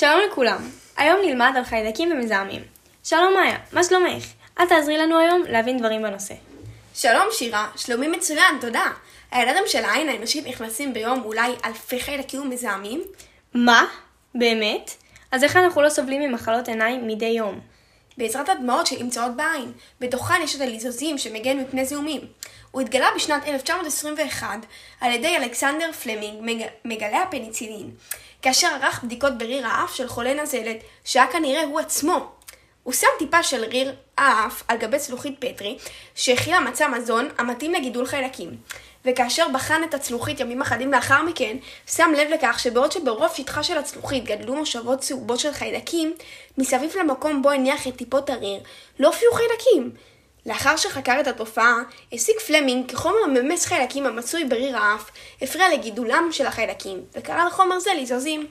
שלום לכולם, היום נלמד על חיידקים ומזהמים. שלום מאיה, מה שלומך? אל תעזרי לנו היום להבין דברים בנושא. שלום שירה, שלומי מצוין, תודה. הילדים של העין האנושית נכנסים ביום אולי אלפי חיידקים ומזהמים? מה? באמת? אז איך אנחנו לא סובלים ממחלות עיניים מדי יום? בעזרת הדמעות שנמצאות בעין. בתוכן יש את הליזוזים שמגן מפני זיהומים. הוא התגלה בשנת 1921 על ידי אלכסנדר פלמינג, מג... מגלה הפניצילין, כאשר ערך בדיקות בריר האף של חולה נזלת, שהיה כנראה הוא עצמו. הוא שם טיפה של ריר האף על גבי צלוחית פטרי, שהכילה מצע מזון המתאים לגידול חיידקים. וכאשר בחן את הצלוחית ימים אחדים לאחר מכן, שם לב לכך שבעוד שברוב שטחה של הצלוחית גדלו מושבות צהובות של חיידקים, מסביב למקום בו הניח את טיפות הריר, לא הופיעו חיידקים. לאחר שחקר את התופעה, הסיק פלמינג כי חומר ממס חיידקים המצוי בריר האף הפריע לגידולם של החיידקים, וקרא לחומר זה ליזוזים.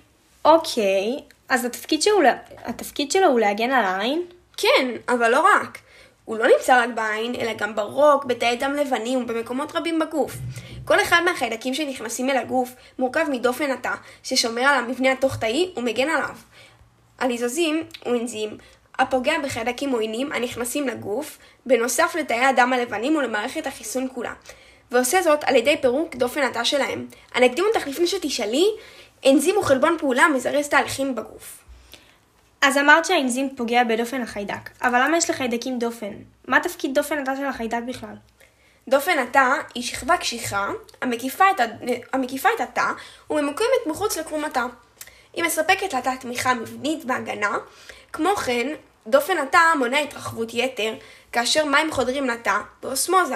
אוקיי, אז התפקיד שלו, התפקיד שלו הוא להגן על העין? כן, אבל לא רק. הוא לא נמצא רק בעין, אלא גם ברוק, בתאי דם לבנים ובמקומות רבים בגוף. כל אחד מהחיידקים שנכנסים אל הגוף מורכב מדופן התא, ששומר על המבנה התוך-תאי ומגן עליו. הליזוזים הוא אנזים הפוגע בחיידקים עוינים הנכנסים לגוף, בנוסף לתאי הדם הלבנים ולמערכת החיסון כולה. ועושה זאת על ידי פירוק דופן התא שלהם. אותך לפני שתשאלי, אנזים הוא חלבון פעולה מזרז תהליכים בגוף. אז אמרת שהאנזים פוגע בדופן החיידק, אבל למה יש לחיידקים דופן? מה תפקיד דופן התא של החיידק בכלל? דופן התא היא שכבה קשיחה המקיפה את, התא וממוקמת מחוץ לקרום התא. היא מספקת לתא תמיכה מבנית והגנה, כמו כן, דופן התא מונע התרחבות יתר, כאשר מים חודרים לתא באוסמוזה.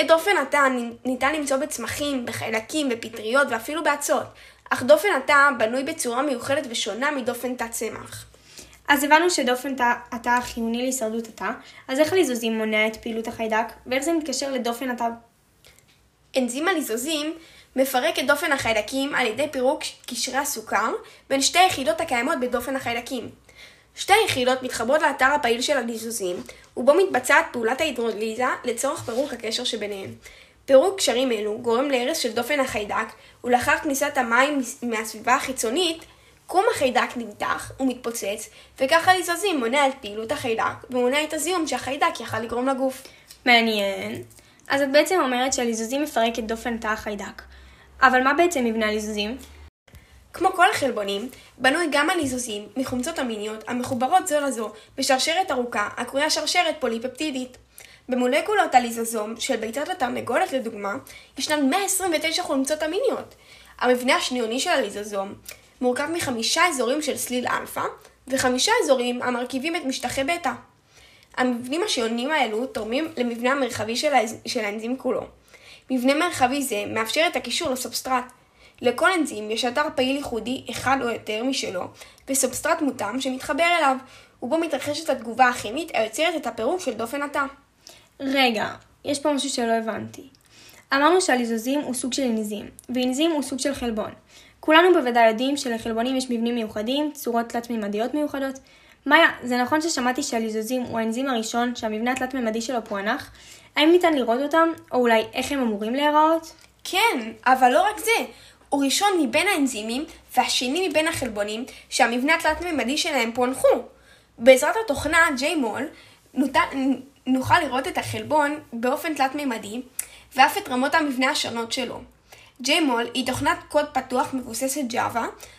את דופן התא ניתן למצוא בצמחים, בחיידקים, בפטריות ואפילו באצות, אך דופן התא בנוי בצורה מיוחדת ושונה מדופן תא צמח. אז הבנו שדופן התא חיוני להישרדות התא, אז איך הליזוזים מונע את פעילות החיידק, ואיך זה מתקשר לדופן התא? אנזים הליזוזים מפרק את דופן החיידקים על ידי פירוק קשרי הסוכר בין שתי היחידות הקיימות בדופן החיידקים. שתי היחידות מתחברות לאתר הפעיל של הליזוזים, ובו מתבצעת פעולת ההידרוליזה לצורך פירוק הקשר שביניהם. פירוק קשרים אלו גורם להרס של דופן החיידק, ולאחר כניסת המים מהסביבה החיצונית, קרום החיידק נמתח ומתפוצץ, וכך הליזוזים מונע את פעילות החיידק, ומונע את הזיהום שהחיידק יכל לגרום לגוף. מעניין. אז את בעצם אומרת שהליזוזים מפרק את דופן תא החיידק. אבל מה בעצם מבנה הליזוזים? כמו כל החלבונים, בנוי גם הליזוזים מחומצות אמיניות המחוברות זו לזו בשרשרת ארוכה הקרויה שרשרת פוליפפטידית. במולקולות הליזוזום של ביצת התרנגולת לדוגמה, ישנן 129 חומצות אמיניות. המבנה השניוני של הליזוזום מורכב מחמישה אזורים של סליל אלפא, וחמישה אזורים המרכיבים את משטחי בטא. המבנים השונים האלו תורמים למבנה המרחבי של, האז... של האנזים כולו. מבנה מרחבי זה מאפשר את הקישור לסובסטרט. לכל אנזים יש אתר פעיל ייחודי אחד או יותר משלו, וסובסטרט מותאם שמתחבר אליו, ובו מתרחשת התגובה הכימית היוצרת את הפירוק של דופן התא. רגע, יש פה משהו שלא הבנתי. אמרנו שהליזוזים הוא סוג של אנזים, ואנזים הוא סוג של חלבון. כולנו בוודאי יודעים שלחלבונים יש מבנים מיוחדים, צורות תלת-ממדיות מיוחדות. מאיה, זה נכון ששמעתי שהליזוזים הוא האנזים הראשון שהמבנה התלת-ממדי שלו פוענח? האם ניתן לראות אותם, או אולי איך הם אמורים להיראות? כן, אבל לא רק זה. הוא ראשון מבין האנזימים והשני מבין החלבונים שהמבנה התלת-ממדי שלהם פוענחו. בעזרת התוכנה JMOL נוכל לראות את החלבון באופן תלת-ממדי ואף את רמות המבנה השונות שלו. JMOL היא תוכנת קוד פתוח מבוססת Java,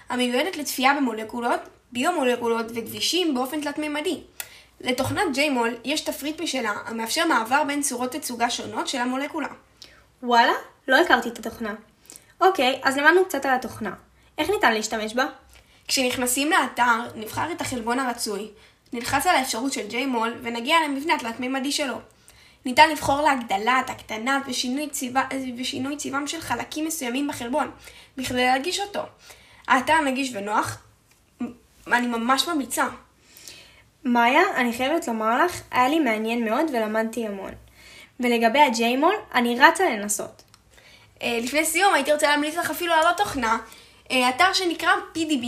המיועדת לצפייה במולקולות, ביומולקולות וכבישים באופן תלת-ממדי. לתוכנת JMOL יש תפריט משלה המאפשר מעבר בין צורות תצוגה שונות של המולקולה. וואלה, לא הכרתי את התוכנה. אוקיי, אז למדנו קצת על התוכנה. איך ניתן להשתמש בה? כשנכנסים לאתר, נבחר את החלבון הרצוי, נלחץ על האפשרות של JMOL ונגיע למבנה התלת-ממדי שלו. ניתן לבחור להגדלת, הקטנה ושינוי, צבע, ושינוי צבעם של חלקים מסוימים בחלבון, בכדי להגיש אותו. האתר נגיש ונוח, אני ממש ממליצה. מאיה, אני חייבת לומר לך, היה לי מעניין מאוד ולמדתי המון. ולגבי הג'יימול, אני רצה לנסות. אה, לפני סיום הייתי רוצה להמליץ לך אפילו על עוד תוכנה, אה, אתר שנקרא PDB.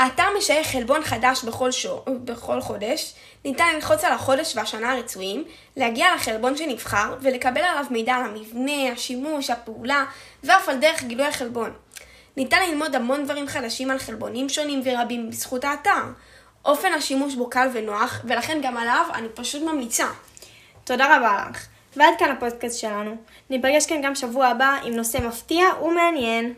האתר משייך חלבון חדש בכל, שור, בכל חודש, ניתן ללחוץ על החודש והשנה הרצויים, להגיע לחלבון שנבחר ולקבל עליו מידע על המבנה, השימוש, הפעולה ואף על דרך גילוי החלבון. ניתן ללמוד המון דברים חדשים על חלבונים שונים ורבים בזכות האתר. אופן השימוש בו קל ונוח, ולכן גם עליו אני פשוט ממליצה. תודה רבה לך. ועד כאן הפודקאסט שלנו. ניפגש כאן גם שבוע הבא עם נושא מפתיע ומעניין.